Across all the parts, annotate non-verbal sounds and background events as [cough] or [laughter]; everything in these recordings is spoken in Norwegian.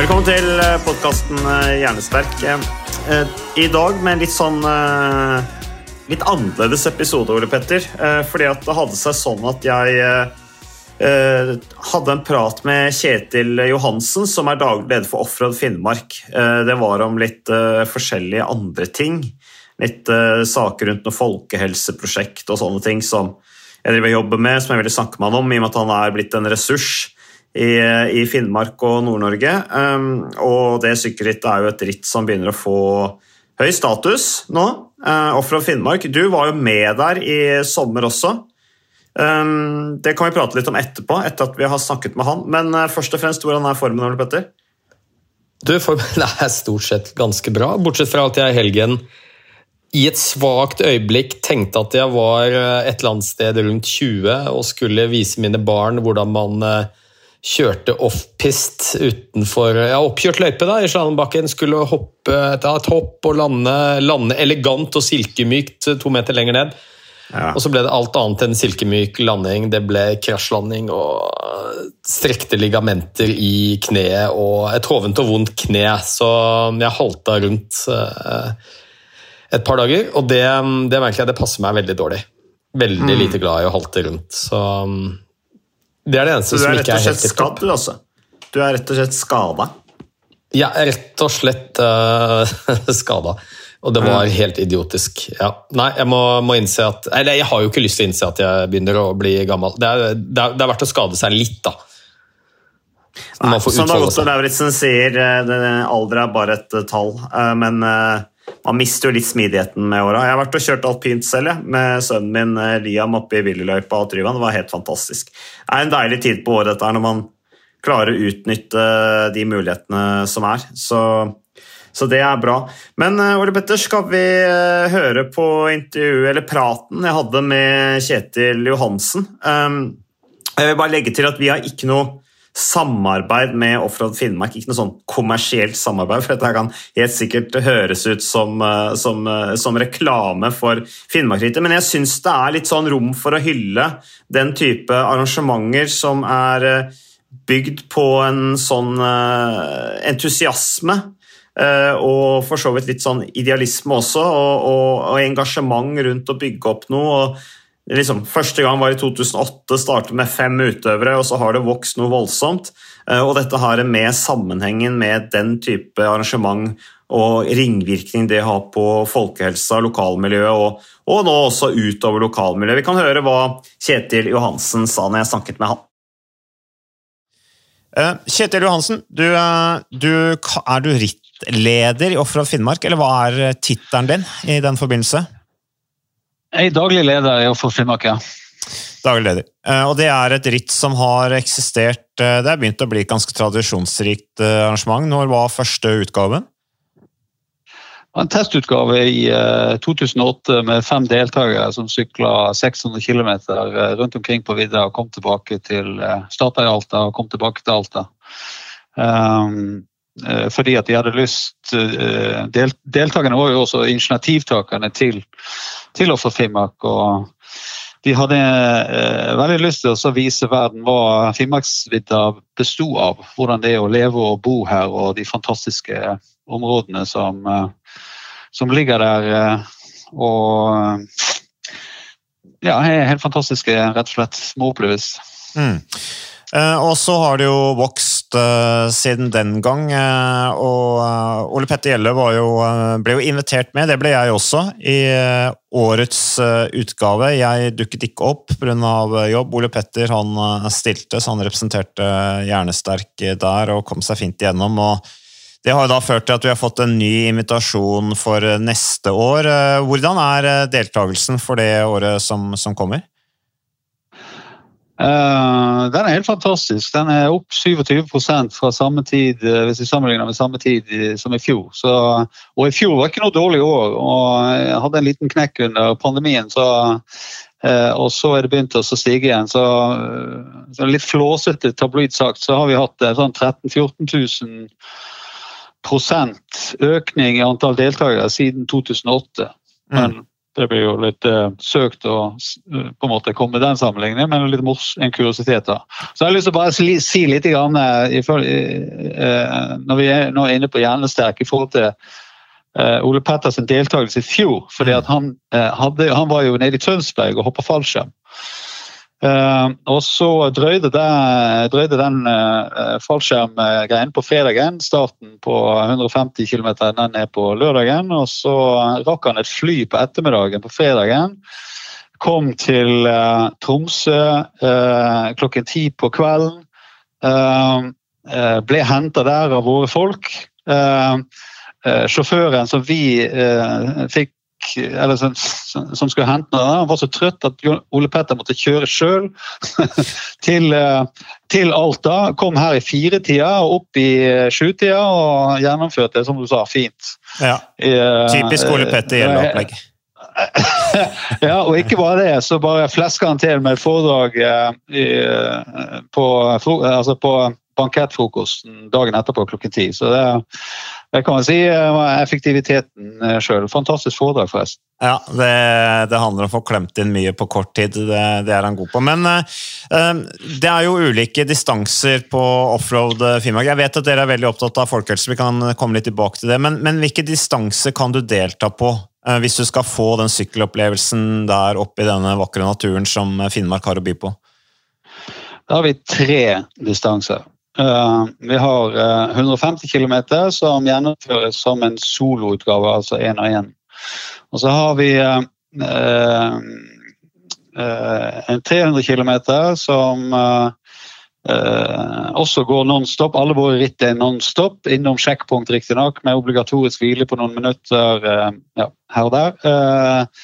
Velkommen til podkasten Hjernesterk. Eh, I dag med en litt sånn eh, Litt annerledes episode, Ole Petter. Eh, Fordi at det hadde seg sånn at jeg eh, hadde en prat med Kjetil Johansen, som er daglig leder for Offroad Finnmark. Eh, Det var om litt eh, forskjellige andre ting. Litt eh, saker rundt noe folkehelseprosjekt og sånne ting som jeg driver og jobber med, som jeg ville snakke med han om, i og med at han er blitt en ressurs i, i Finnmark og Nord-Norge. Um, og det sykkelrittet er jo et ritt som begynner å få høy status nå. Uh, fra of Finnmark, du var jo med der i sommer også. Um, det kan vi prate litt om etterpå, etter at vi har snakket med han. Men uh, først og fremst, hvordan er formen, Ole Petter? Du, formen er stort sett ganske bra, bortsett fra at jeg i helgen i et svakt øyeblikk tenkte at jeg var eh, et eller annet sted rundt 20 og skulle vise mine barn hvordan man eh, kjørte off-pist utenfor ja, oppkjørt løype da, i Slalåmbakken. Skulle hoppe, ta et hopp og lande, lande elegant og silkemykt to meter lenger ned. Ja. Og så ble det alt annet enn silkemyk landing. Det ble krasjlanding og strekte ligamenter i kneet og et hovent og vondt kne. Så jeg halta rundt eh, et par dager, og det, det merker jeg det passer meg veldig dårlig. Veldig Mm. lite glad i å halte rundt. Så det er det eneste du som er rett ikke og er slett helt tipp topp. skadd, du, altså? Du er rett og slett skada? Er rett og slett [laughs] uh, skada. Og det var helt idiotisk. Ja. Nei, jeg må, må innse at Eller jeg har jo ikke lyst til å innse at jeg begynner å bli gammel. Det er, det er, det er verdt å skade seg litt, da. Får Som utfolde Otto seg. Lauritzen sier, eh, det- alder er bare et eh, tall. eh, Men eh, man mister jo litt smidigheten med åra. Jeg har vært og kjørt alpint selv, jeg, med sønnen min eh, Liam oppe i Willyløypa og Tryvann. Det var helt fantastisk. Det er en deilig tid på året dette når man klarer å utnytte de mulighetene som er. Så, så det er bra. Men eh, Ole Petter, skal vi eh, høre på intervjuet, eller praten jeg hadde med Kjetil Johansen? Um, jeg vil bare legge til at vi har ikke noe samarbeid med Offroad Finnmark. Ikke noe sånn kommersielt samarbeid, for dette kan helt sikkert høres ut som, eh, som, eh, som reklame for Finnmarkrittet. Men jeg syns det er litt sånn rom for å hylle den type arrangementer som er eh, bygd på en sånn entusiasme. Og for så vidt litt sånn idealisme også, og, og, og engasjement rundt å bygge opp noe. og liksom, Første gang var i 2008, startet med fem utøvere, og så har det vokst noe voldsomt. Eh, Og dette har med sammenhengen med den type arrangement og ringvirkning det har på folkehelsa, lokalmiljøet og, og nå også utover lokalmiljøet. Vi kan høre hva Kjetil Johansen sa når jeg snakket med han. Eh, Kjetil Johansen, du, eh, du, er du rittleder i Offroad Finnmark, eller hva er tittelen din i den forbindelse? Jeg er daglig leder i Offer Finnmark, ja. Daglig leder. Eh, Og det er et ritt som har eksistert eh, Det er begynt å bli et ganske tradisjonsrikt eh, arrangement. Når var første utgaven? Det var En testutgave i eh, 2008 med fem deltakere som sykla 600 km rundt omkring på vidda og kom tilbake til Stadberg-Alta og kom tilbake til Alta. Um, eh, fordi at de hadde lyst eh, del, Deltakerne var jo også initiativtakerne til, til Offer Finnmark. og de hadde eh, veldig lyst til å vise verden hva Finnmarksvidda besto av. Hvordan det er å leve og bo her, og de fantastiske områdene som, eh, som ligger der eh, Og ja, helt fantastiske, rett og slett. Må oppleves. Mm. Eh, og så har det jo vokst uh, siden den gang. Uh, og uh, Ole Petter Gjelle jo, ble jo invitert med, det ble jeg også, i årets utgave. Jeg dukket ikke opp pga. jobb. Ole Petter han stilte, så han representerte Hjernesterk der og kom seg fint igjennom. og det har jo da ført til at vi har fått en ny invitasjon for neste år. Hvordan er deltakelsen for det året som, som kommer? Uh, den er helt fantastisk. Den er opp 27% fra samme tid uh, hvis vi sammenligner med samme tid som i fjor. Så, og i fjor var ikke noe dårlig år. og Jeg hadde en liten knekk under pandemien. Så, uh, og så er det begynt å stige igjen. Så, så litt flåsete tabloid sagt, så har vi hatt sånn 13 000-14 000 prosent økning i antall deltakere siden 2008. Men mm. Det blir jo litt uh, søkt å uh, på en måte komme med den sammenligningen, men litt mors, en kuriositet. da. Så jeg har lyst til å bare si, si litt grann, uh, når vi er nå inne på hjernesterk i forhold til Ole Petters deltakelse i fjor. fordi at han, hadde, han var jo nede i Tønsberg og hoppa fallskjerm. Uh, og så drøyde, det, drøyde den uh, fallskjermgreien på fredagen. Starten på 150 km den er på lørdagen. Og så rakk han et fly på ettermiddagen på fredagen. Kom til uh, Tromsø klokken ti på kvelden. ble henta der av våre folk. sjåføren som vi fikk eller som, som skulle hente noe. Han var så trøtt at Ole Petter måtte kjøre sjøl [laughs] til, eh, til, Alta. Kom her i firetida og opp i eh, sjutida og gjennomførte, som du sa, fint. Ja. Eh, Typisk Ole Petter gjeldeopplegg. [laughs] ja, og ikke bare det, så bare flesker han til med foredrag i, på, altså på bankettfrokosten dagen etterpå klokken ti. Så det, det kan man si var effektiviteten eh, sjøl. Fantastisk foredrag, forresten. Ja, det, det, handler om å få klemt inn mye på kort tid. Det, det er han god på. Men uh, det er jo ulike distanser på offroad Finnmark. Jeg vet at dere er veldig opptatt av folkehelse, vi kan komme litt tilbake til det. Men, men hvilke distanser kan du delta på hvis du skal få den sykkelopplevelsen der oppe i denne vakre naturen som Finnmark har å by på? Da har vi tre distanser. Uh, vi har uh, 150 km som gjennomføres som en soloutgave, altså én og én. Og så har vi uh, en 300 km som også går non-stop. Alle våre ritt er non-stop, innom sjekkpunkt riktignok, med obligatorisk hvile på noen minutter ja, her og der.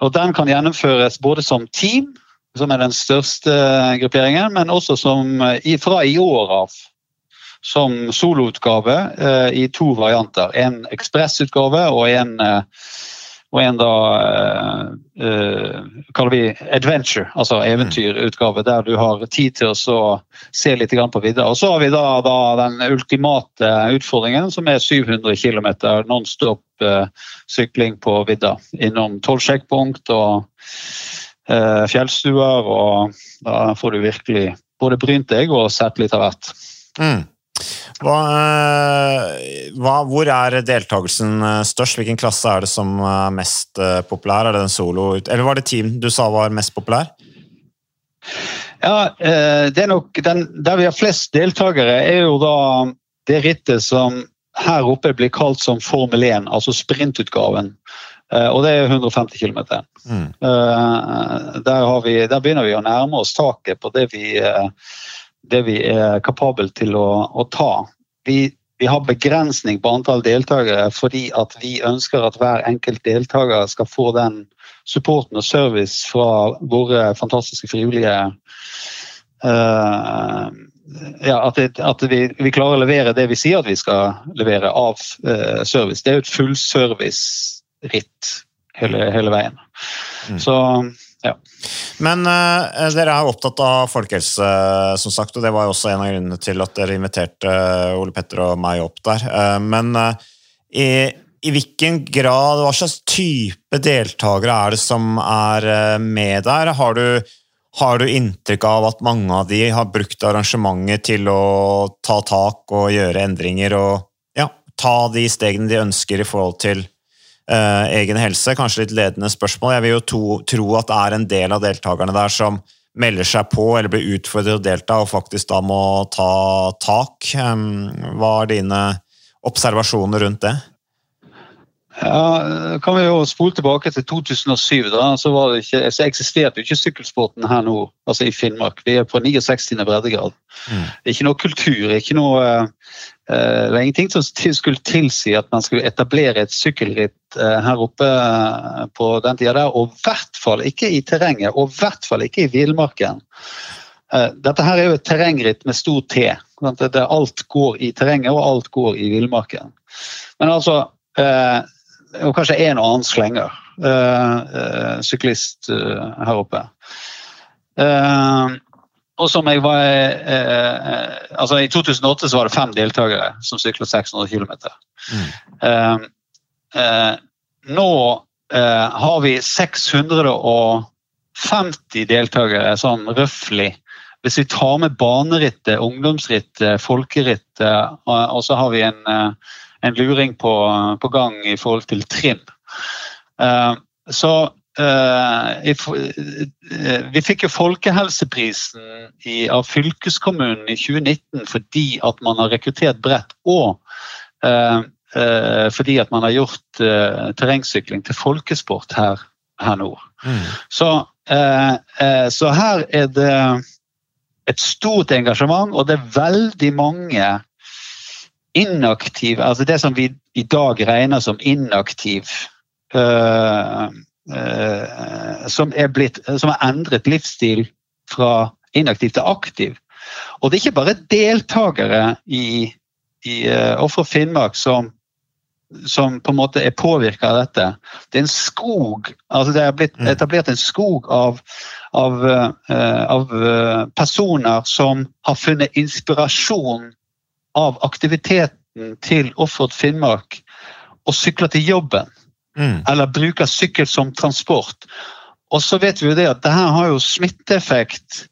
og den kan gjennomføres både som team som er den største grupperingen, men også som, fra i år av som soloutgave eh, i to varianter. En ekspressutgave og en, eh, og en da eh, eh kaller vi adventure, altså eventyrutgave, der du har tid til å se litt på vidda. Og så har vi da, da, den ultimate utfordringen, som er 700 km nonstop eh, sykling på vidda. Innom tolv sjekkpunkt og fjellstuer, og da får du virkelig både brynt deg og sett litt av hvert. Mm. Hva, eh, hva, hvor er deltakelsen eh, størst? Hvilken klasse er det som er mest eh, populær? Er det den solo, eller var det team du sa var mest populær? Ja, det er nok den, Der vi har flest deltakere, er jo da det rittet som her oppe blir kalt som Formel 1, altså sprintutgaven. Eh, og det er 150 km. Mm. Eh, der, vi, der, begynner vi å nærme oss taket på det vi, eh, det vi er kapable til å, å ta. Vi, vi, har begrensning på antall deltakere fordi vi ønsker at hver enkelt deltaker skal få den supporten og service fra våre fantastiske frivillige. Uh, ja, at, det, at vi, vi, klarer å levere det vi sier at vi skal levere av uh, service. Det er jo et fullservice ritt hele, hele veien. Mm. Så ja. Men uh, dere er opptatt av folkehelse, som sagt, og det var jo også en av grunnene til at dere inviterte uh, Ole Petter og meg opp der. Men i, i, hvilken grad, hva slags type deltakere er det som er med der? Har du, har du inntrykk av at mange av de har brukt arrangementet til å ta tak og gjøre endringer og ja, ta de stegene de ønsker i forhold til eh, egen helse. Kanskje litt ledende spørsmål. Jeg vil jo to, tro at det er en del av deltakerne der som melder seg på eller blir utfordret til å delta, og faktisk da må ta tak. Hva er dine observasjoner rundt det? Ja, kan vi jo spole tilbake til 2007. da, så, var det ikke, så eksisterte jo ikke sykkelsporten her nå, altså i Finnmark. Vi er på 69. breddegrad. Mm. Ikke noe kultur. ikke noe, uh, Det er ingenting som skulle tilsi at man skulle etablere et sykkelritt uh, her oppe uh, på den tida der, og i hvert fall ikke i terrenget, og i hvert fall ikke i villmarken. Dette her er jo et terrengritt med stor T. Det alt går i terrenget, og alt går i villmarken. Men altså og kanskje en og annen slenger. Uh, syklist uh, her oppe. og som jeg var altså I 2008 så var det fem deltakere som sykla 600 km. Mm. nå har vi 650 deltakere, sånn røftlig. Hvis vi tar med banerittet, ungdomsrittet, folkerittet, og så har vi en en luring på, på, gang i forhold til trim. Uh, så uh, vi fikk jo Folkehelseprisen i, av fylkeskommunen i 2019 fordi at man har rekruttert bredt, og fordi at man har gjort terrengsykling til folkesport her, her nord. Mm. Så, så her er det et stort engasjement, og det er veldig mange inaktiv, altså det som vi i dag regner som inaktiv uh, uh, som, er blitt, som har endret livsstil fra inaktiv til aktiv. Og det er ikke bare deltakere i, i uh, Offer Finnmark som, som på en måte er påvirka av dette. Det er en skog altså Det er blitt mm. etablert en skog av, av, av personer som har funnet inspirasjon av aktiviteten til Offroad Finnmark og sykler til jobben. Mm. Eller bruker sykkel som transport. Og så vet vi jo det at det her har jo smitteeffekt,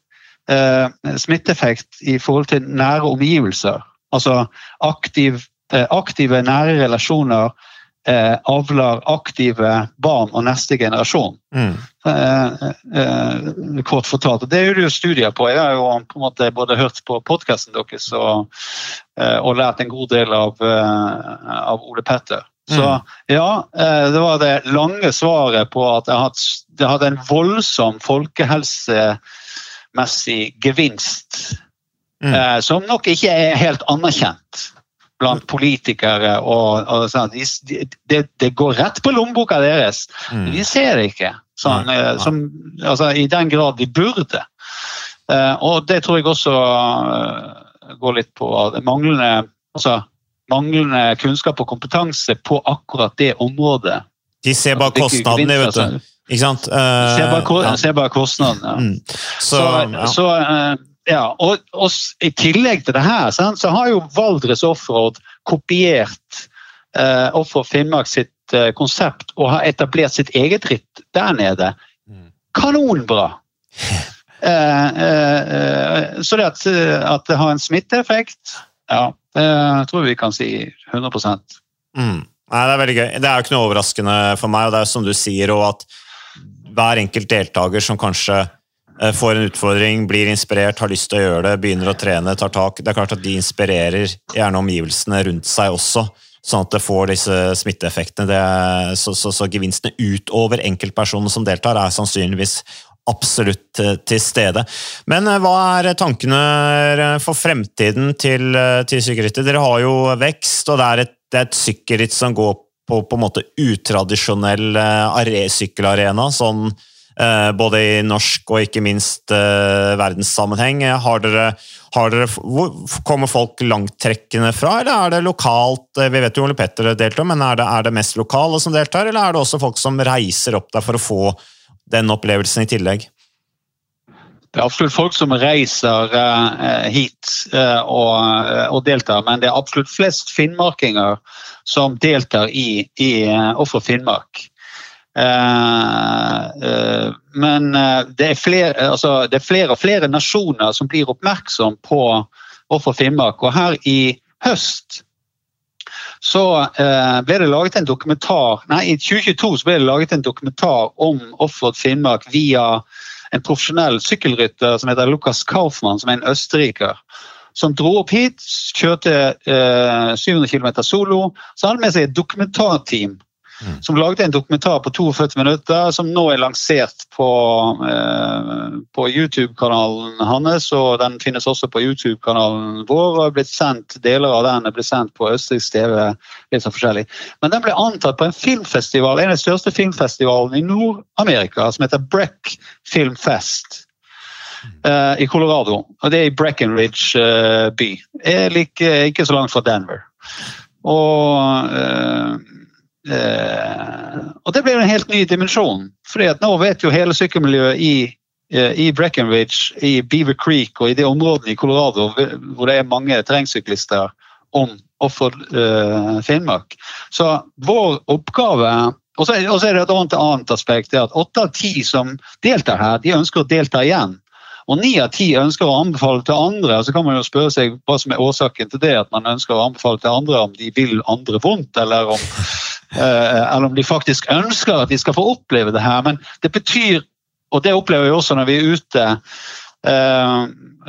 eh, smitteeffekt i forhold til nære omgivelser. Altså aktiv, eh, aktive nære relasjoner eh, avler aktive barn og neste generasjon. Mm. Eh, eh, kort fortalt. Det er jo studier på. Jeg har jo på en måte både hørt på podkasten deres og, eh, og, lært en god del av, eh, av Ole Petter. Så mm. ja, eh, det var det lange svaret på at det hadde en voldsom folkehelsemessig gevinst. Mm. Som nok ikke er helt anerkjent blant politikere. og, og sånn. Det, de går rett på lommeboka deres. Mm. De ser det ikke sånn, nei, nei. Som, altså, i den grad de burde. Uh, og det tror jeg også uh, går litt på manglende, altså, manglende kunnskap og kompetanse på akkurat det området. De ser bare kostnadene, vet du. Altså. Ikke sant? Uh, ser, bare, ja. ser bare kostnadene. ja. Mm. Så, så, ja. så ja, og, og, I tillegg til det her, så har jo Valdres Offroad kopiert eh, Offroad Finnmark sitt eh, konsept og har etablert sitt eget ritt der nede. Mm. Kanonbra! [laughs] Eh, eh, så det at, at, det har en smitteeffekt, ja, det tror vi kan si 100 mm. Nei, Det er veldig gøy. Det er jo ikke noe overraskende for meg, og det er som du sier, og at hver enkelt deltaker som kanskje Eh, får en utfordring, blir inspirert, har lyst til å gjøre det, begynner å trene, tar tak. Det er klart at de inspirerer gjerne omgivelsene rundt seg også, sånn at det får disse smitteeffektene. Er, så, så, så, gevinstene utover enkeltpersonene som deltar, er sannsynligvis absolutt eh, til stede. Men eh, hva er tankene for fremtiden til, til sykkelrittet? Dere har jo vekst, og det er et, det et sykkelritt som går på, på en måte utradisjonell sykkelarena. sånn Eh, både i norsk og ikke minst uh, verdenssammenheng. Har dere, har dere, hvor kommer folk langtrekkende fra, eller er det lokalt? Eh, vi vet jo Ole Petter deltar, men er det, er det, mest lokale som deltar, eller er det også folk som reiser opp der for å få den opplevelsen i tillegg? Det er absolutt folk som reiser hit og, og, deltar, men det er absolutt flest finnmarkinger som deltar i, i Offer Finnmark. Eh, eh, men eh, det er, flere, altså, det er, flere, og flere nasjoner som blir oppmerksom på hvorfor Finnmark. Og her i høst så ble det laget en dokumentar Nei, i 2022 så ble det laget en dokumentar om Offroad Finnmark via en profesjonell sykkelrytter som heter Lukas Kaufmann, som er en østerriker. Som dro opp hit, kjørte eh, 700 km solo. Så hadde han med seg et dokumentarteam som lagde en dokumentar på 42 minutter, som nå er lansert på, eh, på YouTube-kanalen hans. og Den finnes også på YouTube-kanalen vår. og blitt sendt, Deler av den er blitt sendt på østerriksk TV. litt så forskjellig. Men den ble antatt på en filmfestival, en av de største filmfestivalene i Nord-Amerika, som heter Breck Film Fest. eh, I Colorado. og Det er i Breckenridge uh, by. Er like, ikke så langt fra Denver. Og Eh, og det blir en helt ny dimensjon. For nå vet jo hele sykkelmiljøet i, eh, i Breckenridge, i Beaver Creek og i de områdene i Colorado hvor det er mange terrengsyklister om Offroad eh, Finnmark. Så vår oppgave Og så er, og det et annet, annet aspekt. det er at Åtte av ti som deltar her, de ønsker å delta igjen. Og ni av ti ønsker å anbefale til andre. og Så kan man jo spørre seg hva som er årsaken til det. At man ønsker å anbefale til andre om de vil andre vondt, eller om, eh, eller om de faktisk ønsker at de skal få oppleve det her. Men det betyr, og det opplever vi også når vi er ute, eh,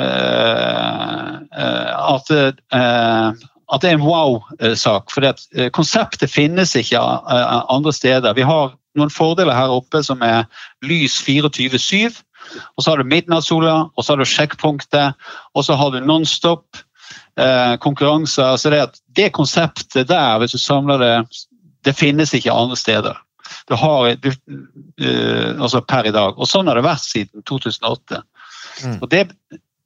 eh, at eh, at det er en wow-sak. For eh, konseptet finnes ikke eh, andre steder. Vi har noen fordeler her oppe som er lys 24-7. Og så har du midnattssola, og så har du sjekkpunktet, og så har du nonstop eh, konkurranser. Så det, det konseptet der, hvis du samler det, det finnes ikke andre steder. Har, du, uh, altså per i dag. Og sånn har det vært siden 2008. Mm. Og det,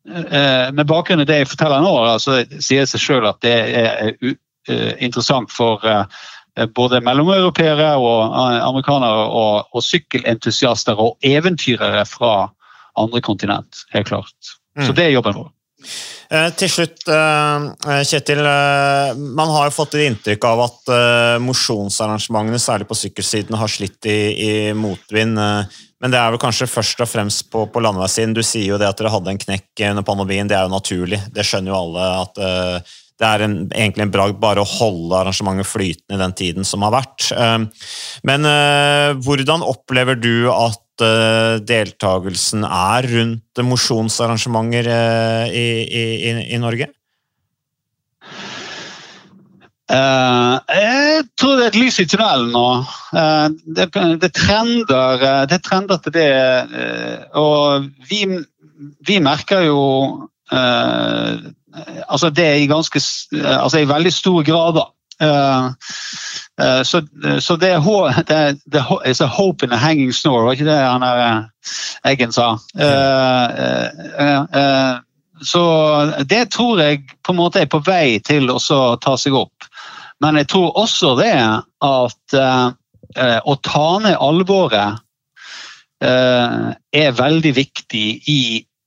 uh, med bakgrunn i det jeg forteller nå, altså, sier det seg sjøl at det er uh, interessant for både mellomeuropeere og amerikanere og, og sykkelentusiaster og eventyrere fra andre kontinent. Helt klart. Så Mm. det er jobben vår. Eh, til slutt, eh, Kjetil. Eh, man har jo fått et inntrykk av at mosjonsarrangementene, særlig på sykkelsiden, har slitt i, i motvind. Men det er vel kanskje først og fremst på, på landeveissiden. Du sier jo det at dere hadde en knekk under pandemien. Det er jo naturlig. Det skjønner jo alle at det er en, egentlig en bragd bare å holde arrangementet flytende i den tiden som har vært. Men hvordan opplever du at eh, deltakelsen er rundt mosjonsarrangementer eh, i, i, i, Norge? Uh, jeg tror det er et lys i tunnelen nå. Uh, det, det, trender, det trender til det. Uh, og vi, vi merker jo altså det i ganske altså i veldig stor grad, da. Eh, eh, så, så det er det, a hope in a hanging snore, var ikke det han der eh, Eggen sa? Eh, eh, eh, eh, så det tror jeg på en måte er på vei til å ta seg opp. Men jeg tror også det at eh, eh, å ta ned alvoret eh, er veldig viktig i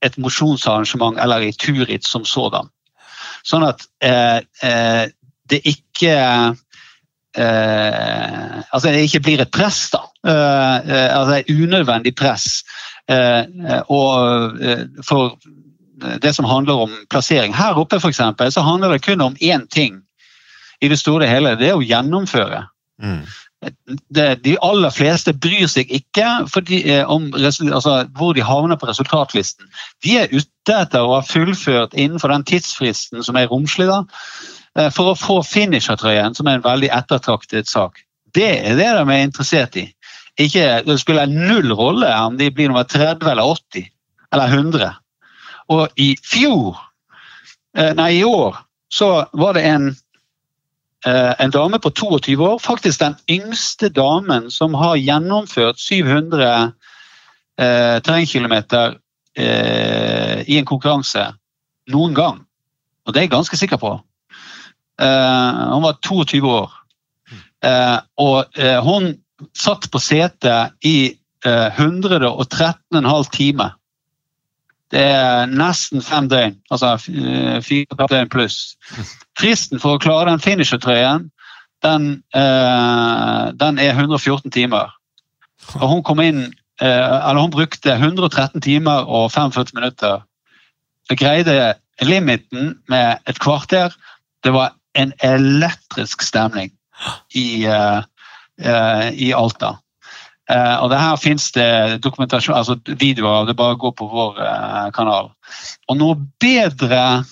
et mosjonsarrangement eller i turritt som sådan. Sånn at eh, eh, det ikke eh, altså det ikke blir et press, da. Eh, eh, altså et unødvendig press. Eh, eh, og for det som handler om plassering. Her oppe eksempel, så handler det kun om én ting i det store og hele. Det er å gjennomføre. Det, de aller fleste bryr seg ikke eh, om altså, hvor de havner på resultatlisten. De er ute etter å ha fullført innenfor den tidsfristen som er romslig, da, for å få finishertrøyen, som er en veldig ettertraktet sak. Det er det de er interessert i. Ikke, det spiller null rolle om de blir nummer 30 eller 80 eller 100. Og i fjor, eh, nei i år, så var det en eh, en dame på 22 år, faktisk den yngste damen som har gjennomført 700 eh, terrengkilometer eh, i en konkurranse noen gang. Og det er jeg ganske sikker på. Eh, hun var 22 år. Eh, og eh, hun satt på setet i eh, 113,5 timer. Det er nesten fem døgn, altså fire døgn pluss. Fristen for å klare den finishertrøyen, den, den er 114 timer. Og hun kom inn Eller hun brukte 113 timer og 45 minutter. Jeg greide limiten med et kvarter. Det var en elektrisk stemning i, eh, eh, i Alta. Eh, og det her finnes det dokumentasjon, altså videoer av det, bare går på vår kanal. Og noe bedre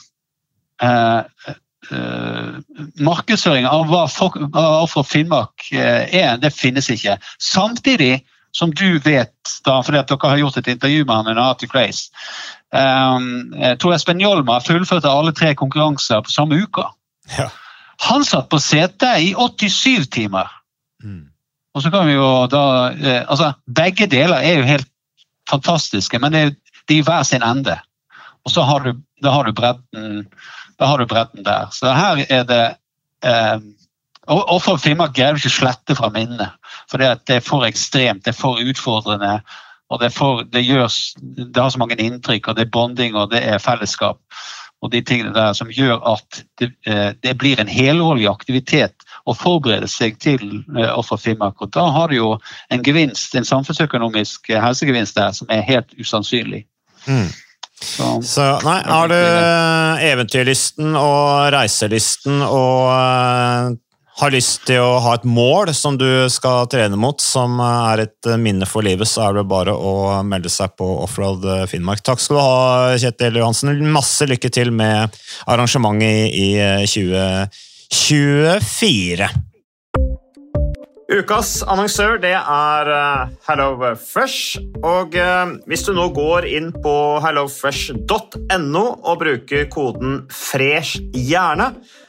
Uh, markedsføring av hva Offer Finnmark uh, er, det finnes ikke. Samtidig som du vet, da, fordi at dere har gjort et intervju med han under Arctic Race um, Tor Espen Hjelma fullførte alle tre konkurranser på samme uka. Ja. Han satt på setet i 87 timer. Mm. Og så kan vi jo da eh, altså Begge deler er jo helt fantastiske, men det er, de er hver sin ende. Og så har du, da har du bredden da har du bredden der. Så her er det eh, og, og for Finnmark greier du ikke slette fra minnet. For det, det er for ekstremt, det er for utfordrende. og Det, for, det, gjørs, det har så mange inntrykk, og det er bonding og det er fellesskap. Og de tingene der som gjør at det, eh, det blir en helårlig aktivitet å forberede seg til eh, Offer Finnmark. Og da har du jo en gevinst, en samfunnsøkonomisk eh, helsegevinst der som er helt usannsynlig. Mm. Så, Så nei, har du eventyrlysten og reiselysten og har lyst til å ha et mål som du skal trene mot, som er et minne for livet, så er det bare å melde seg på Offroad Finnmark. Takk skal du ha, Kjetil Johansen. Masse lykke til med arrangementet i, i 2024. Ukas annonsør det er HelloFresh. Hello Fresh. Og hvis du nå går inn på hellofresh.no og bruker koden 'fresh hjerne',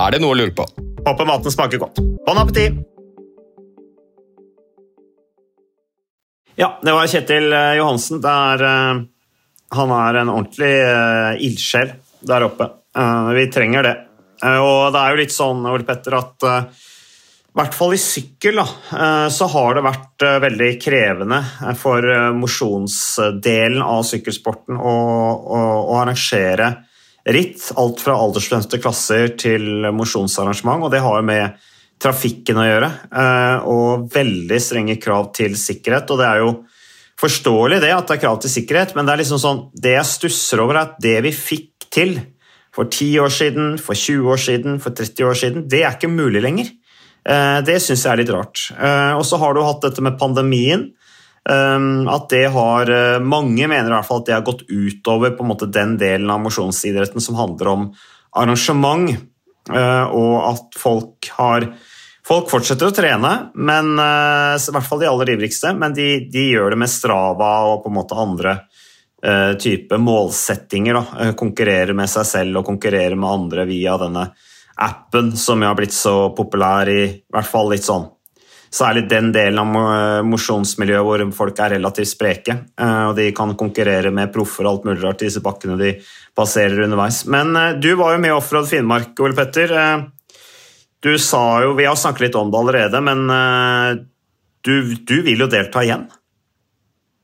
Er det noe å lure på? Håper maten smaker godt. Bon appétit! Ja, det var Kjetil eh, Johansen. Er, eh, han er en ordentlig uh, ildsjel der oppe. Uh, vi trenger det. Uh, Og det er jo litt sånn, Ole Petter, at i hvert fall i sykkel da, så har det vært veldig krevende for mosjonsdelen av sykkelsporten å, å, å arrangere ritt. Alt fra aldersbestemte klasser til mosjonsarrangement, og det har jo med trafikken å gjøre. eh, Og veldig strenge krav til sikkerhet. og det er jo forståelig det at det er krav til sikkerhet, men det er liksom sånn, det jeg stusser over, er at det vi fikk til for 10 år siden, for 20 år siden, for 30 år siden, det er ikke mulig lenger. Eh, Det syns jeg er litt rart. Eh, Og så har du hatt dette med pandemien. Eh, At det har eh, Mange mener i hvert fall at det har gått utover på en måte den delen av mosjonsidretten som handler om arrangement, eh, og at folk har Folk fortsetter å trene, men, eh, i hvert fall de aller ivrigste, men de, de gjør det med Strava og på en måte andre type målsettinger. Da. Konkurrerer Konkurrere med seg selv og konkurrere med andre via denne appen som har blitt så populær i, i hvert fall litt sånn Særlig den delen av mo- mosjonsmiljøet hvor folk er relativt spreke. eh, Og de kan konkurrere med proffer og alt mulig rart i disse bakkene de passerer underveis. Men eh, du var jo med i Offroad Finnmark, Ole Petter. Eh, Du sa jo Vi har snakket litt om det allerede, men du, du vil jo delta igjen.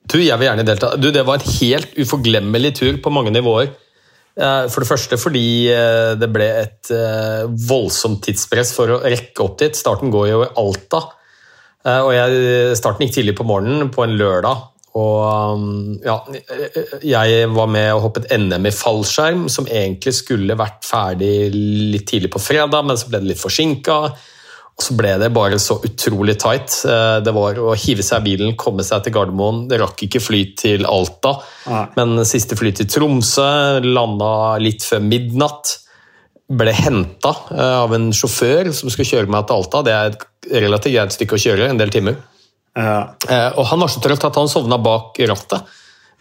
Du, jeg vil gjerne delta. Du, det var en helt uforglemmelig tur på mange nivåer. For det første fordi det ble et voldsomt tidspress for å rekke opp dit. Starten går jo i Alta. Eh, Og jeg, starten gikk tidlig på morgenen på en lørdag. Og um, ja, jeg var med og hoppet NM i fallskjerm, som egentlig skulle vært ferdig litt tidlig på fredag, men så ble det litt forsinka. Og så ble det bare så utrolig tight. Eh, Det var å hive seg i bilen, komme seg til Gardermoen. Det rakk ikke fly til Alta, Nei. men siste fly til Tromsø landa litt før midnatt. Ble henta av en sjåfør som skulle kjøre meg til Alta. Det er et relativt greit stykke å kjøre, en del timer. Eh, Og han var så trøtt at han sovna bak rattet.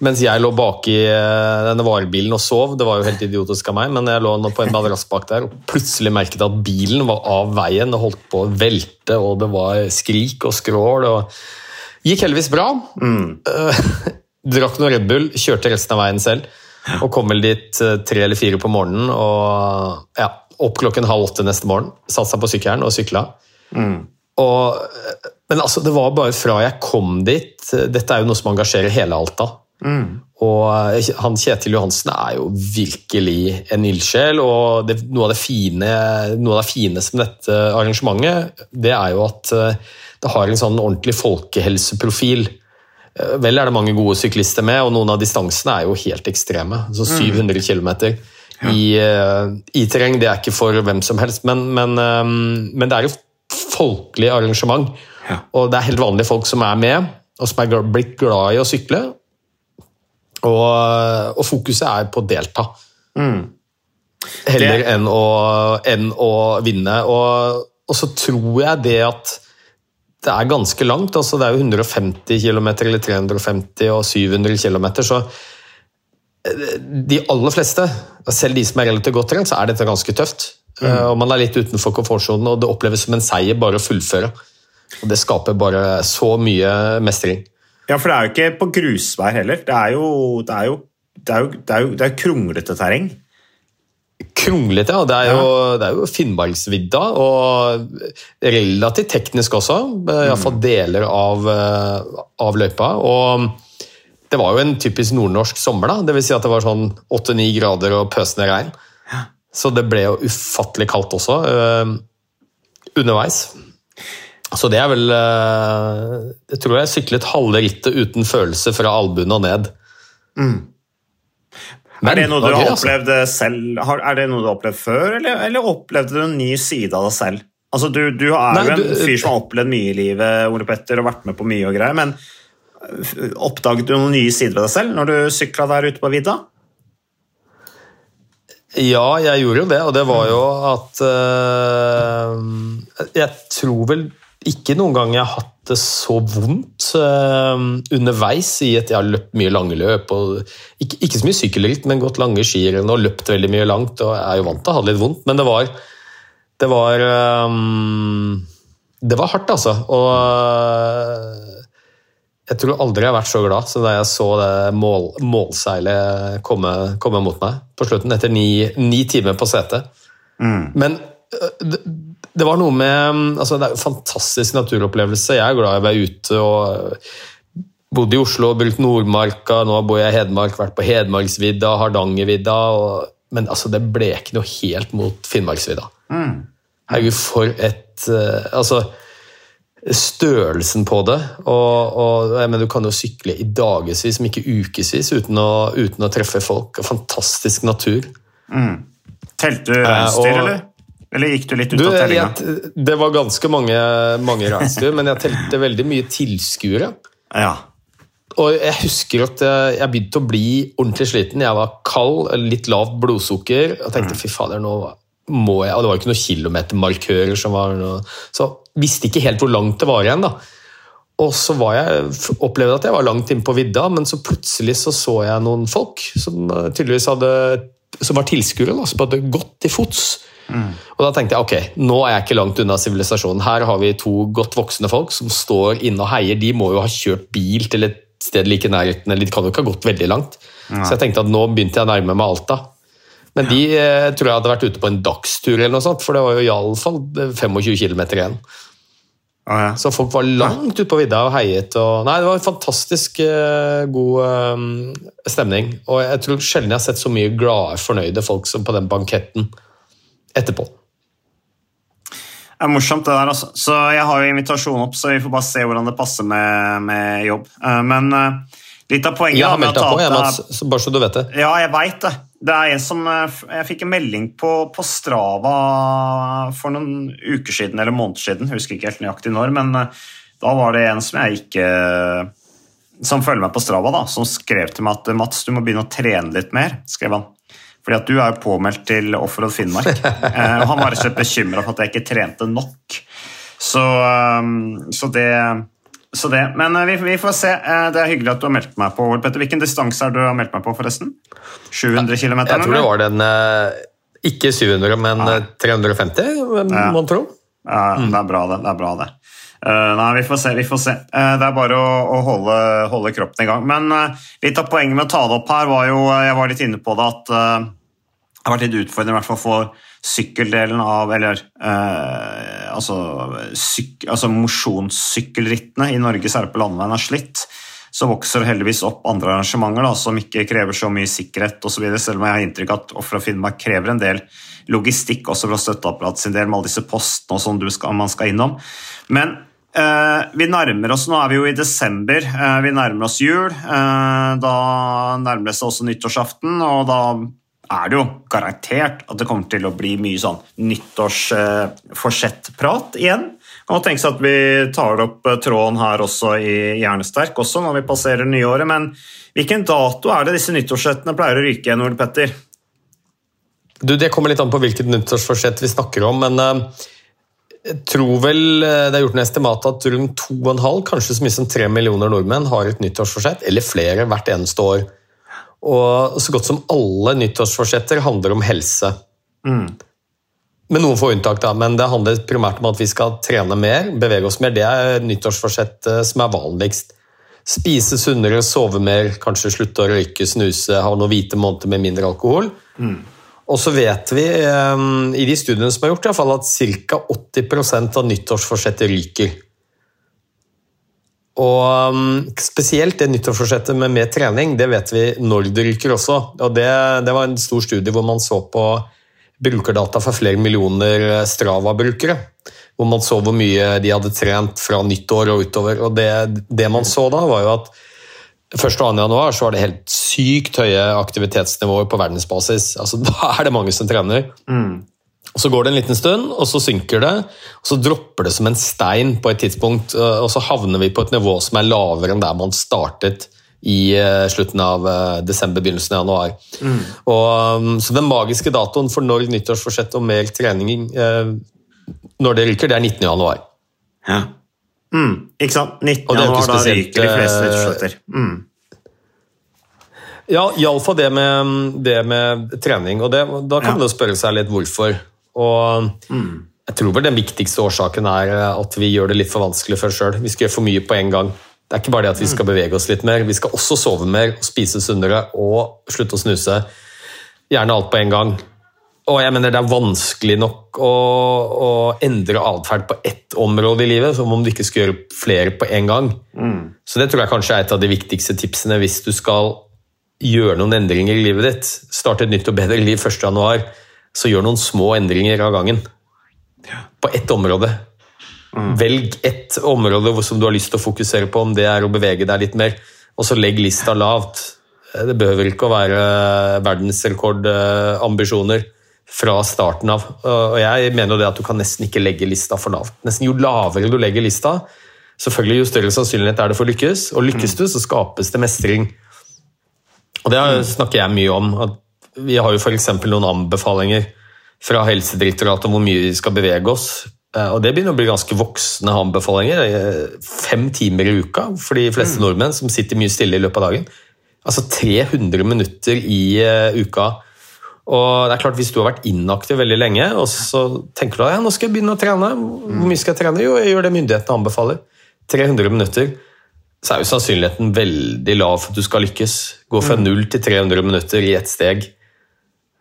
Mens jeg lå bak i eh, denne varebilen og sov. Det var jo helt idiotisk av meg, men jeg lå nå på en madrass bak der og plutselig merket at bilen var av veien og holdt på å velte, og det var skrik og skrål. og Gikk heldigvis bra. Mm. [laughs] Drakk noe Red Bull, kjørte resten av veien selv. Og kom vel dit eh, tre eller fire på morgenen. og ja, Opp klokken halv åtte neste morgen. Satte seg på sykkelen og sykla. Og, men altså, det var bare fra jeg kom dit Dette er jo noe som engasjerer hele Alta. Og eh, han Kjetil Johansen er jo virkelig en ildsjel. Og det, noe, av det fine, noe av det fine som dette arrangementet, det er jo at eh, det har en sånn ordentlig folkehelseprofil. Eh, Vel er det mange gode syklister med, og noen av distansene er jo helt ekstreme. Så 700 km i, eh, i terreng, det er ikke for hvem som helst, men, men, eh, men det er jo folkelig arrangement. Og det er helt vanlige folk som er med, og som er blitt glad i å sykle. Og, og fokuset er på å delta. Heller Det- enn, å, enn å vinne. Og, og så tror jeg det at det er ganske langt. altså Det er jo 150 km eller 350 og 700 km. Så eh, de aller fleste, selv de som er relativt godt trent, så er dette ganske tøft. Eh, Og Man er litt utenfor komfortsonen, og det oppleves som en seier bare å fullføre. Og Det skaper bare så mye mestring. Ja, for det er jo ikke på grusvær heller. Det er jo, det er jo, det er jo, det er jo, det er jo kronglete terreng. Kronglete, ja. Det er jo, det er jo Finnmarksvidda, og relativt teknisk også. Iallfall deler av, eh, av løypa. Og det var jo en typisk nordnorsk sommer, da. Det vil si at det var sånn 8-9 grader og pøsende regn. Så det ble jo ufattelig kaldt også eh, underveis. Så det er vel eh, Jeg tror jeg syklet halve rittet uten følelse fra albuen og ned. er det noe du har altså. opplevd selv? Har, er det noe du har opplevd før, eller, eller opplevde du en ny side av deg selv? Altså, Du, du er Nei, jo en du- fyr som har opplevd mye i livet, Ole Petter, og vært med på mye og greier, men øh, oppdaget du noen nye sider ved deg selv når du sykla der ute på vidda? Ja, jeg gjorde jo det, og det var jo at eh, Jeg tror vel ikke noen gang jeg har hatt det så vondt eh, underveis i at Jeg har løpt mye lange løp, og ikke, ikke så mye sykkelritt, men gått lange skirenn og løpt veldig mye langt, og jeg er jo vant til å ha det litt vondt, men det var Det var eh, Det var hardt, altså. Og jeg tror aldri jeg har vært så glad som da jeg så det mål, målseilet komme, komme mot meg på slutten, etter ni, ni timer på setet. Men øh, det, det var noe med altså Det er jo en fantastisk naturopplevelse. Jeg er glad i å være ute og bodde i Oslo, brukt Nordmarka, nå bor jeg i Hedmark, vært på Hedmarksvidda, Hardangervidda. Og, men altså, det ikke noe helt mot Finnmarksvidda. Herregud, for et Altså størrelsen på det. Og, og mener, Du kan jo sykle i dagevis, om ikke ukevis, uten uten å treffe folk. Fantastisk natur. Telte du reinsdyr, eh, eller? Eller gikk du litt ut av tellinga? det var ganske mange, mange reinsdyr, men jeg telte veldig mye tilskuere. Ja. Og jeg husker at jeg, begynte å bli ordentlig sliten. Jeg var kald, litt lavt blodsukker. Og tenkte fy fader, nå må jeg Og det var jo ikke noen kilometermarkører som var noe Så visste ikke helt hvor langt det var igjen, da. Og så var jeg, opplevde at jeg var langt inne på vidda, men så plutselig så, så jeg noen folk som eh, tydeligvis hadde som var tilskuere, som hadde gått til fots. Og da tenkte jeg ok, nå er jeg ikke langt unna sivilisasjonen. Her har vi to godt voksne folk som står inne og heier. De må jo ha kjørt bil til et sted like i nærheten, eller de kan jo ikke ha gått veldig langt. Så jeg tenkte at nå begynte jeg å nærme meg Alta. Men de eh, tror jeg hadde vært ute på en dagstur, eller noe sånt, for det var jo iallfall 25 km igjen. Så folk var langt ute på vidda og heiet. Og, nei, det var en fantastisk eh, god eh, stemning. Og jeg tror sjelden jeg har sett så mye glade, fornøyde folk som på den banketten etterpå. Det er morsomt, det der. altså. Så Jeg har jo invitasjon opp, så vi får bare se hvordan det passer med, med jobb. Eh, Men eh, litt av poenget Jeg har meldt deg på, jeg, Mats, bare så du vet det. Ja, jeg veit det. Det er en som eh, Jeg fikk en melding på, på Strava for noen uker siden, eller måneder siden, husker ikke helt nøyaktig når, men eh, da var det en som jeg ikke Som følger meg på Strava, da, som skrev til meg at Mats, du må begynne å trene litt mer. skrev han. Fordi at du er jo påmeldt til Offroad Finnmark. [laughs] Eh, og han var rett og slett bekymra for at jeg ikke trente nok. Så, eh, så det så det, Men eh, vi, vi får se. Eh, Det er hyggelig at du har meldt meg på. Petter. Hvilken distanse er du har meldt meg på, forresten? 700 km? Jeg tror det var den eh, Ikke 700, men ja. 350, Ja. mon tro. Ja, det er bra, det. det, er bra det. Nei, vi får se. vi får se. Det er bare å, å holde, holde kroppen i gang. Men litt av poenget med å ta det opp her var jo Jeg var litt inne på det at det har vært litt utfordrende i hvert fall for sykkeldelen av Eller eh, altså, syk, altså mosjonssykkelrittene i Norge, særlig på landeveien, har slitt. Så vokser det heldigvis opp andre arrangementer da, som ikke krever så mye sikkerhet osv. Selv om jeg har inntrykk av at Ofra Finnmark krever en del logistikk også fra støtteapparatet sin del, med alle disse postene og sånn man skal innom. Men eh, vi nærmer oss, nå er vi jo i desember, eh, vi nærmer oss jul. Eh, da nærmer det seg også nyttårsaften, og da er det jo garantert at det kommer til å bli mye sånn nyttårsforsettprat igjen. Kan tenke seg at vi tar opp eh, tråden her også i Hjernesterk også når vi passerer nyåret, men hvilken dato er det disse nyttårsforsettene pleier å ryke igjen, Ole Petter? Du, Det kommer litt an på hvilket nyttårsforsett vi snakker om, men eh, jeg tror vel eh, det er gjort en estimat at rundt 2,5, kanskje så mye som 3 millioner nordmenn har et nyttårsforsett, eller flere hvert eneste år. Og så godt som alle nyttårsforsetter handler om helse. Med noen få unntak, da, men det handler primært om at vi skal trene mer, bevege oss mer. Det er nyttårsforsettet som er vanligst. Spise sunnere, sove mer, kanskje slutte å røyke, snuse, ha noen hvite måneder med mindre alkohol. Og så vet vi eh, i de studiene som er gjort, i hvert fall, at ca. 80% av nyttårsforsettet ryker. Og um, spesielt det nyttårsforsettet med mer trening, det vet vi når det ryker også. Og det, det var en stor studie hvor man så på brukerdata for flere millioner Strava-brukere. Hvor man så hvor mye de hadde trent fra nyttår og utover. Og det, det man så da, var jo at 1. og 2. januar så var det helt sykt høye aktivitetsnivåer på verdensbasis. Altså, [laughs] da er det mange som trener. Og Så går det en liten stund, og så synker det. og Så dropper det som en stein på et tidspunkt, øh, og så havner vi på et nivå som er lavere enn der man startet i øh, slutten av øh, desember, begynnelsen av januar. Og, um, så Den magiske datoen for når nyttårsforsett og mer trening når det ryker, det er 19. januar. Ja. Mm, ikke sant? 19. Og januar, da ryker de fleste eh, nyttårsforsetter. Mm. Ja, iallfall det, med, det med trening. og det, Da kan Ja. man jo spørre seg litt hvorfor. Og Jeg tror vel den viktigste årsaken er at vi gjør det litt for vanskelig for oss sjøl. Vi skal gjøre for mye på en gang. Det er ikke bare det at vi skal bevege oss litt mer, vi skal også sove mer, spise sunnere og slutte å snuse. Gjerne alt på en gang. Og jeg mener det er vanskelig nok å, å endre atferd på ett område i livet, som om du ikke skal gjøre flere på en gang. Så det tror jeg kanskje er et av de viktigste tipsene hvis du skal gjøre noen endringer i livet ditt. Starte et nytt og bedre liv 1.1., så gjør noen små endringer av gangen. På ett område. Velg ett område som du har lyst til å fokusere på, om det er å bevege deg litt mer, og så legg lista lavt. Det behøver ikke å være verdensrekordambisjoner fra starten av. Og jeg mener jo det at du kan nesten ikke legge lista for lavt. Nesten Jo lavere du legger lista, selvfølgelig jo større sannsynlighet er det for å lykkes. Og lykkes du, så skapes det mestring. Og det snakker jeg mye om. at Vi har jo f.eks. noen anbefalinger fra Helsedirektoratet om hvor mye vi skal bevege oss. Eh, Og det begynner å bli ganske voksne anbefalinger. Eh, Fem timer i uka for de fleste nordmenn som sitter mye stille i løpet av dagen. Altså 300 minutter i eh, uka. Og det er klart Hvis du har vært inaktiv veldig lenge, og så tenker du at ja, nå skal jeg begynne å trene Hvor mye skal jeg trene? Jo, jeg gjør det myndighetene anbefaler. 300 minutter. Så er jo sannsynligheten veldig lav for at du skal lykkes. Gå fra 0 til 300 minutter i ett steg.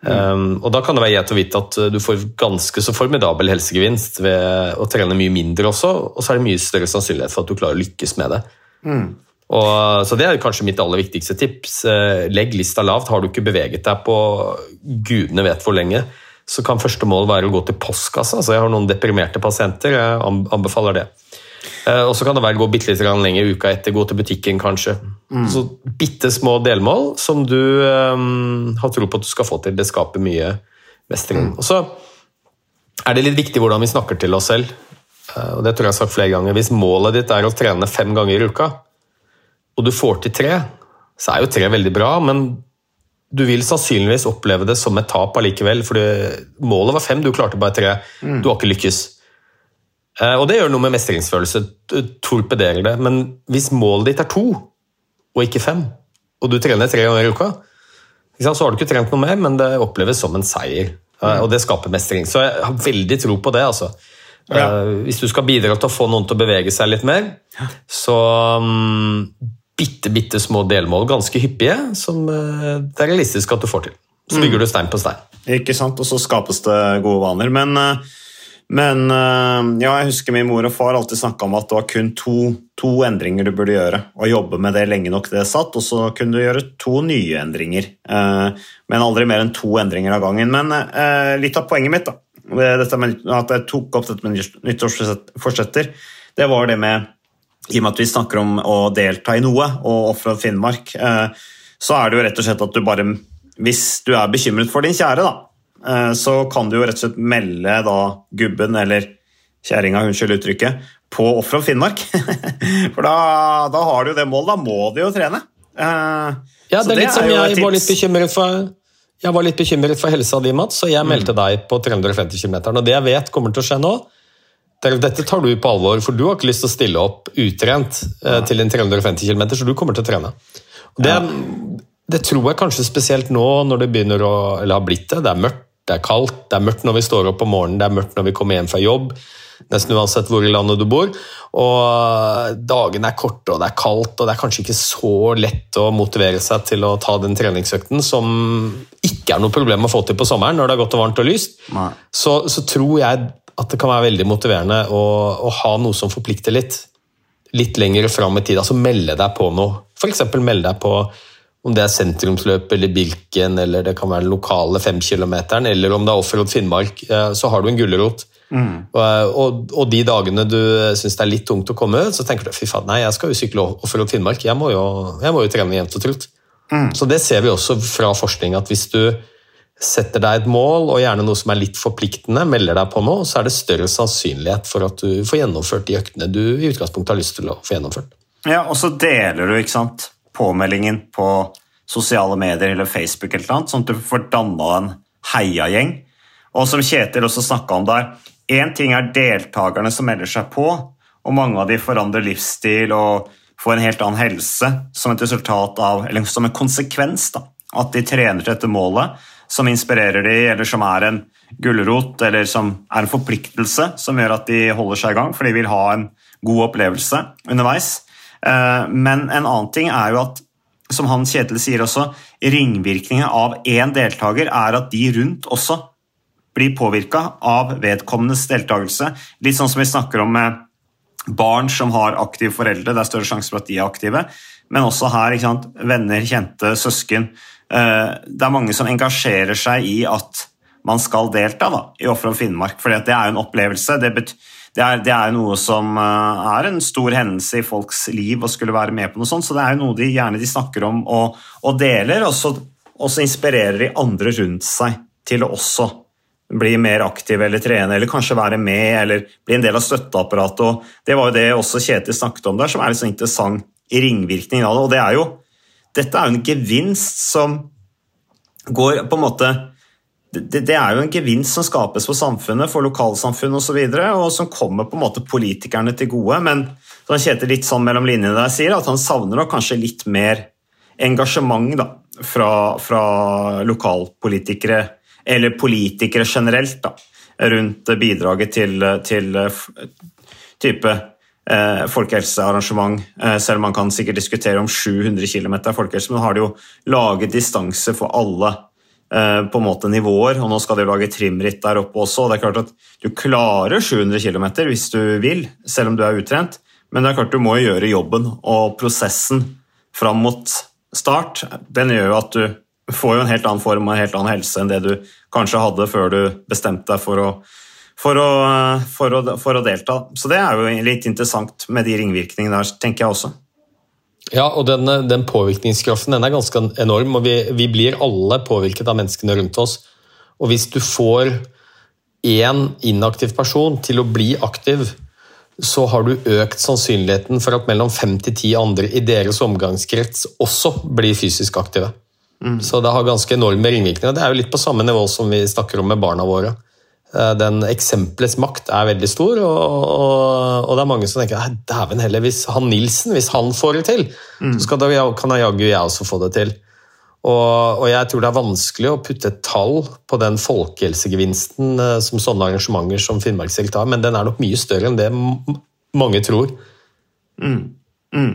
Um, og Da kan det være greit å vite at uh, du får ganske så formidabel helsegevinst ved å trene mye mindre også, og så er det mye større sannsynlighet for at du klarer å lykkes med det. Og, så Det er kanskje mitt aller viktigste tips. Eh, Legg lista lavt. Har du ikke beveget deg på gudene vet hvor lenge, så kan første mål være å gå til postkassa. Så jeg har noen deprimerte pasienter. Jeg anbefaler det. Eh, Og så kan det være å gå bitte litt lenger uka etter. Gå til butikken, kanskje. Så bitte små delmål som du um, har tro på at du skal få til. Det skaper mye mestring. Og så er det litt viktig hvordan vi snakker til oss selv. Uh, Og det tror jeg jeg har sagt flere ganger. Hvis målet ditt er å trene fem ganger i uka, og du får til tre, så er jo tre veldig bra, men du vil sannsynligvis oppleve det som et tap allikevel, for målet var fem, du klarte bare tre. Du har ikke lykkes. Uh, Og det gjør noe med mestringsfølelse, torpederer det. Men hvis målet ditt er to, og ikke fem, og du trener tre ganger i uka, så har du ikke trent noe mer, men det oppleves som en seier. Eh, Og det skaper mestring. Så jeg har veldig tro på det. altså. Eh, Hvis du skal bidra til å få noen til å bevege seg litt mer, så um, bitte, bitte små delmål, ganske hyppige, som uh, det er realistisk at du får til. Så bygger du stein på stein. Ikke sant? Og så skapes det gode vaner. Men, eh, men eh, ja, jeg husker min mor og far alltid snakka om at det var kun to, to endringer du burde gjøre. Og jobbe med det lenge nok det satt, og så kunne du gjøre to nye endringer. Eh, Men aldri mer enn to endringer av gangen. Men eh, litt av poenget mitt, da, med at jeg tok opp dette med nyttårsforsetter, det var det med i og med at vi snakker om å delta i noe, og Offroad Finnmark, så er det jo rett og slett at du bare Hvis du er bekymret for din kjære, da, så kan du jo rett og slett melde da gubben, eller kjerringa, unnskyld uttrykket, på Offroad Finnmark. [laughs] For da, da har du jo det målet, da må du jo trene. Eh, Ja, det er litt som jeg var litt bekymret for. Jeg var litt bekymret for helsa di, Mats, så jeg meldte deg på 350 km. Og det jeg vet kommer til å skje nå, dette tar du på alvor, for du har ikke lyst til å stille opp utrent ja. til en 350 km, så du kommer til å trene. Det, det tror jeg kanskje spesielt nå når det begynner å Eller har blitt det. Det er mørkt, det er kaldt, det er mørkt når vi står opp om morgenen, det er mørkt når vi kommer hjem fra jobb. Nesten uansett hvor i landet du bor. Og dagene er korte, og det er kaldt, og det er kanskje ikke så lett å motivere seg til å ta den treningsøkten som ikke er noe problem å få til på sommeren når det er godt og varmt og lyst. Så, så tror jeg at det kan være veldig motiverende å, å ha noe som forplikter litt. Litt lenger fram i tid. Altså melde deg på noe. F.eks. melde deg på om det er sentrumsløp eller Birken, eller det kan være den lokale femkilometeren, eller om det er Offroad Finnmark, så har du en gulrot. Og, og, og de dagene du syns det er litt tungt å komme ut, så tenker du fy faen, nei, jeg skal jo sykle Offroad Finnmark, jeg må jo, jeg må jo trene jevnt og trutt. Så det ser vi også fra forskning, at hvis du setter deg et mål, og gjerne noe som er litt forpliktende, melder deg på noe, så er det større sannsynlighet for at du får gjennomført de øktene du i utgangspunktet har lyst til å få gjennomført. Ja, og så deler du ikke sant, påmeldingen på sosiale medier eller Facebook, eller noe annet, sånn at du får danna en heiagjeng. Og som Kjetil også snakka om der, én ting er deltakerne som melder seg på, og mange av de forandrer livsstil og får en helt annen helse som et resultat av, eller som en konsekvens da, at de trener til dette målet, som inspirerer de, eller som er en gulrot, eller som er en forpliktelse som gjør at de holder seg i gang, for de vil ha en god opplevelse underveis. Eh, Men en annen ting er jo at, som han Kjetil sier også, ringvirkningen av én deltaker er at de rundt også blir påvirka av vedkommendes deltakelse. Litt sånn som vi snakker om med barn som har aktive foreldre. Det er større sjanse for at de er aktive. Men også her, ikke sant? venner, kjente, søsken. Eh, det er mange som engasjerer seg i at man skal delta da, i Offer om Finnmark. For det er jo en opplevelse. Det, det, er, det, er, noe som eh, er en stor hendelse i folks liv å skulle være med på noe sånt. Så det er jo noe de gjerne de snakker om og, og deler, og så, inspirerer de andre rundt seg til å også bli mer aktiv eller trene, eller kanskje være med, eller bli en del av støtteapparatet. og Det var jo det også Kjetil snakket om der, som er litt sånn interessant i ringvirkningen av det. og det er jo, Dette er jo en gevinst som går på en måte det, det, er jo en gevinst som skapes for samfunnet, for lokalsamfunnet osv., og, så og som kommer på en måte politikerne til gode. Men som Kjetil litt sånn mellom linjene der sier, at han savner nok kanskje litt mer engasjement da, fra, fra lokalpolitikere eller politikere generelt, da, rundt bidraget til, til type eh, folkehelsearrangement. Eh, selv om man kan sikkert diskutere om 700 km folkehelse, men har de jo laget distanse for alle eh, på en måte nivåer, og nå skal de lage trimritt der oppe også. og det er klart at Du klarer 700 km hvis du vil, selv om du er utrent, men det er klart du må gjøre jobben, og prosessen fram mot start den gjør jo at du får en helt annen form og en helt annen helse enn det du kanskje hadde før du bestemte deg for å, for å, for å, for å delta. Så det er jo litt interessant med de ringvirkningene der, tenker jeg også. Ja, og den, den påvirkningskraften den er ganske enorm, og vi, vi, blir alle påvirket av menneskene rundt oss. Og hvis du får én inaktiv person til å bli aktiv, så har du økt sannsynligheten for at mellom fem til ti andre i deres omgangskrets også blir fysisk aktive. Mm. Så det har ganske enorme ringvirkninger. Det er jo litt på samme nivå som vi snakker om med barna våre. Eh, den eksempelets makt er veldig stor, og, og, og det er mange som tenker dæven heller, hvis han Nilsen hvis han får det til, mm. så det, kan jeg jaggu jeg også få det til. Og, og, jeg tror det er vanskelig å putte et tall på den folkehelsegevinsten eh, som sånne arrangementer som Finnmarksdelt har, men den er nok mye større enn det mange tror. Mm. Mm.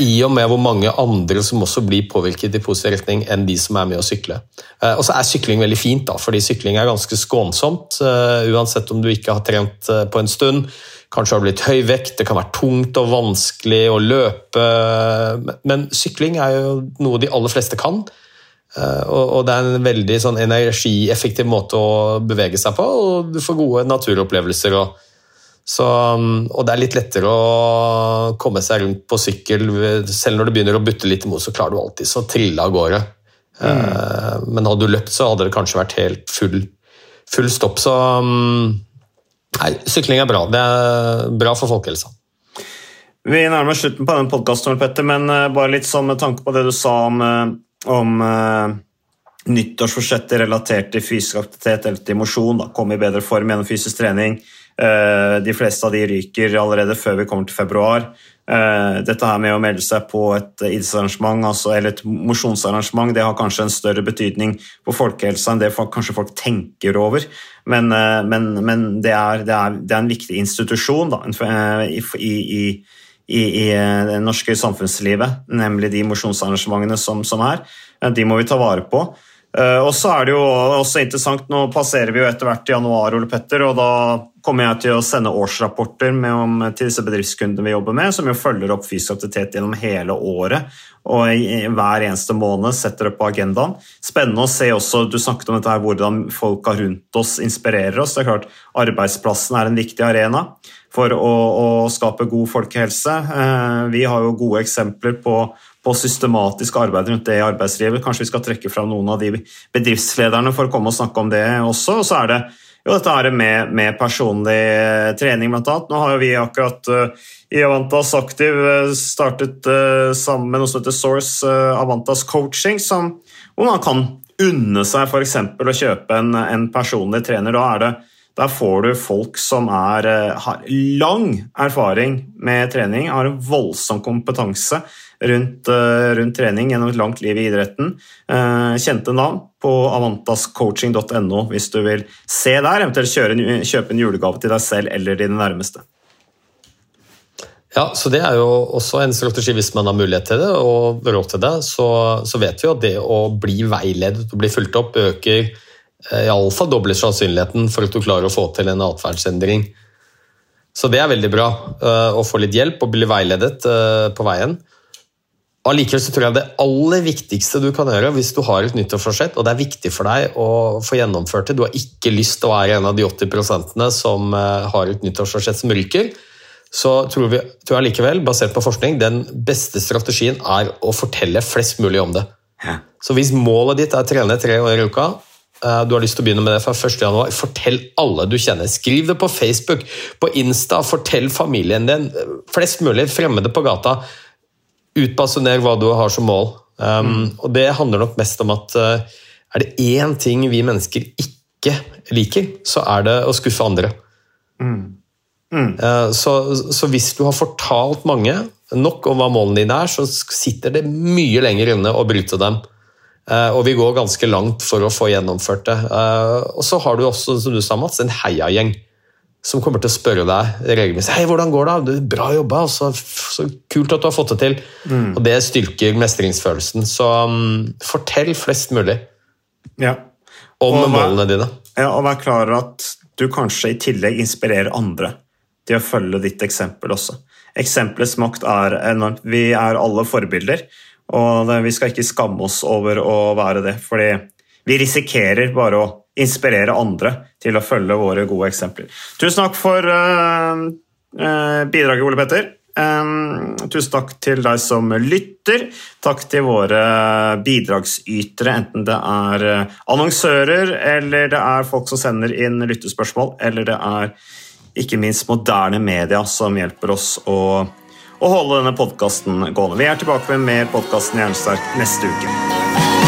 I og med hvor mange andre som også blir påvirket i positiv retning enn de som er med å sykle. Eh, og så er sykling veldig fint, da, fordi sykling er ganske skånsomt. Eh, uansett om du ikke har trent på en stund. Kanskje har blitt høy vekt, det kan være tungt og vanskelig å løpe. Men sykling er jo noe de aller fleste kan. Og det er en veldig sånn energieffektiv måte å bevege seg på, og du får gode naturopplevelser. og så, um, og det er litt lettere å komme seg rundt på sykkel. Selv når det begynner å butte litt imot, så klarer du alltid å trille av gårde. Mm. Uh, men hadde du løpt, så hadde det kanskje vært helt full, full stopp. Så um, nei, sykling er bra. Det er bra for folkehelsa. Vi nærmer oss slutten på den podkasten, Petter, men uh, bare litt sånn med tanke på det du sa om, uh, om nyttårsforsettet relatert til fysisk aktivitet eller til mosjon. Komme i bedre form gjennom fysisk trening. Eh, de fleste av de ryker allerede før vi kommer til februar. Eh, dette her med å melde seg på et idrettsarrangement altså, eller et mosjonsarrangement det har kanskje en større betydning på folkehelsa enn det kanskje folk tenker over. Men, eh, men, men det, er, det, er, det, er, en viktig institusjon da, i, i, i, i, det norske samfunnslivet, nemlig de mosjonsarrangementene som, som er. De må vi ta vare på. Og så er det jo også interessant, Nå passerer vi jo etter hvert januar, Ole Petter, og da kommer jeg til å sende årsrapporter om, til disse bedriftskundene vi jobber med, som jo følger opp fysisk aktivitet gjennom hele året og hver eneste måned setter det på agendaen. Spennende å se også, Du snakket om dette her, hvordan folka rundt oss inspirerer oss. det er klart Arbeidsplassen er en viktig arena for å, å skape god folkehelse. Uh, vi har jo gode eksempler på på systematisk arbeid rundt det i arbeidslivet. Kanskje vi skal trekke fram noen av de bedriftslederne for å komme og snakke om det også. Og så er det jo dette her med, med personlig trening, blant annet. Nå har jo vi akkurat uh, i Avantas Aktiv uh, startet uh, sammen med noe som heter Source Avantas Coaching, som, hvor man kan unne seg f.eks. å kjøpe en, en personlig trener. Da er det der får du folk som er, har lang erfaring med trening, har en voldsom kompetanse rundt, eh, rundt, trening gjennom et langt liv i idretten. Eh, kjente navn på avantascoaching.no hvis du vil se der, eventuelt kjøre, kjøpe en julegave til deg selv eller dine nærmeste. Ja, så Det er jo også en strategi hvis man har mulighet til det og råd til det. Så, så vet vi at det å bli veiledet og bli fulgt opp øker eh, iallfall dobler sannsynligheten for at du klarer å få til en atferdsendring. Så det er veldig bra eh, å få litt hjelp og bli veiledet eh, på veien. Allikevel så tror jeg det aller viktigste du kan gjøre hvis du har et nyttårsforsett, og det er viktig for deg å få gjennomført det, du har ikke lyst til å være en av de 80% som eh, har et nyttårsforsett som ryker, så tror, vi, tror jeg likevel, basert på forskning, den beste strategien er å fortelle flest mulig om det. Så hvis målet ditt er å trene tre år i uka, eh, du har lyst til å begynne med det fra 1. januar, fortell alle du kjenner. Skriv det på Facebook, på Insta, fortell familien din, flest mulig fremmede på gata. Utbasuner hva du har som mål. Um, mm. Og det handler nok mest om at uh, er det én ting vi mennesker ikke liker, så er det å skuffe andre. Mm. Mm. Uh, så, så, hvis du har fortalt mange nok om hva målene dine er, så sitter det mye lenger inne å bryte dem. Uh, og vi går ganske langt for å få gjennomført det. og så har du også, som du sa, Mats, en heiagjeng som kommer til å spørre deg regelmessig Hei, hvordan går det? bra jobba, så, så, kult at du har fått det til. Mm. Og det styrker mestringsfølelsen. Så um, fortell flest mulig ja. om og målene dine. Ja, og vær klar over at du kanskje i tillegg inspirerer andre til å følge ditt eksempel også. Eksempelets makt er enormt. Vi er alle forbilder, og vi skal ikke skamme oss over å være det. fordi vi risikerer bare å inspirere andre til å følge våre gode eksempler. Tusen takk for uh, uh, bidraget, Ole Petter. Tusen takk til deg som lytter. Takk til våre bidragsytere, enten det er annonsører, eller det er folk som sender inn lyttespørsmål, eller det er ikke minst moderne media som hjelper oss å, å holde denne podkasten gående. Vi er tilbake med mer podkasten Jernsterk neste uke.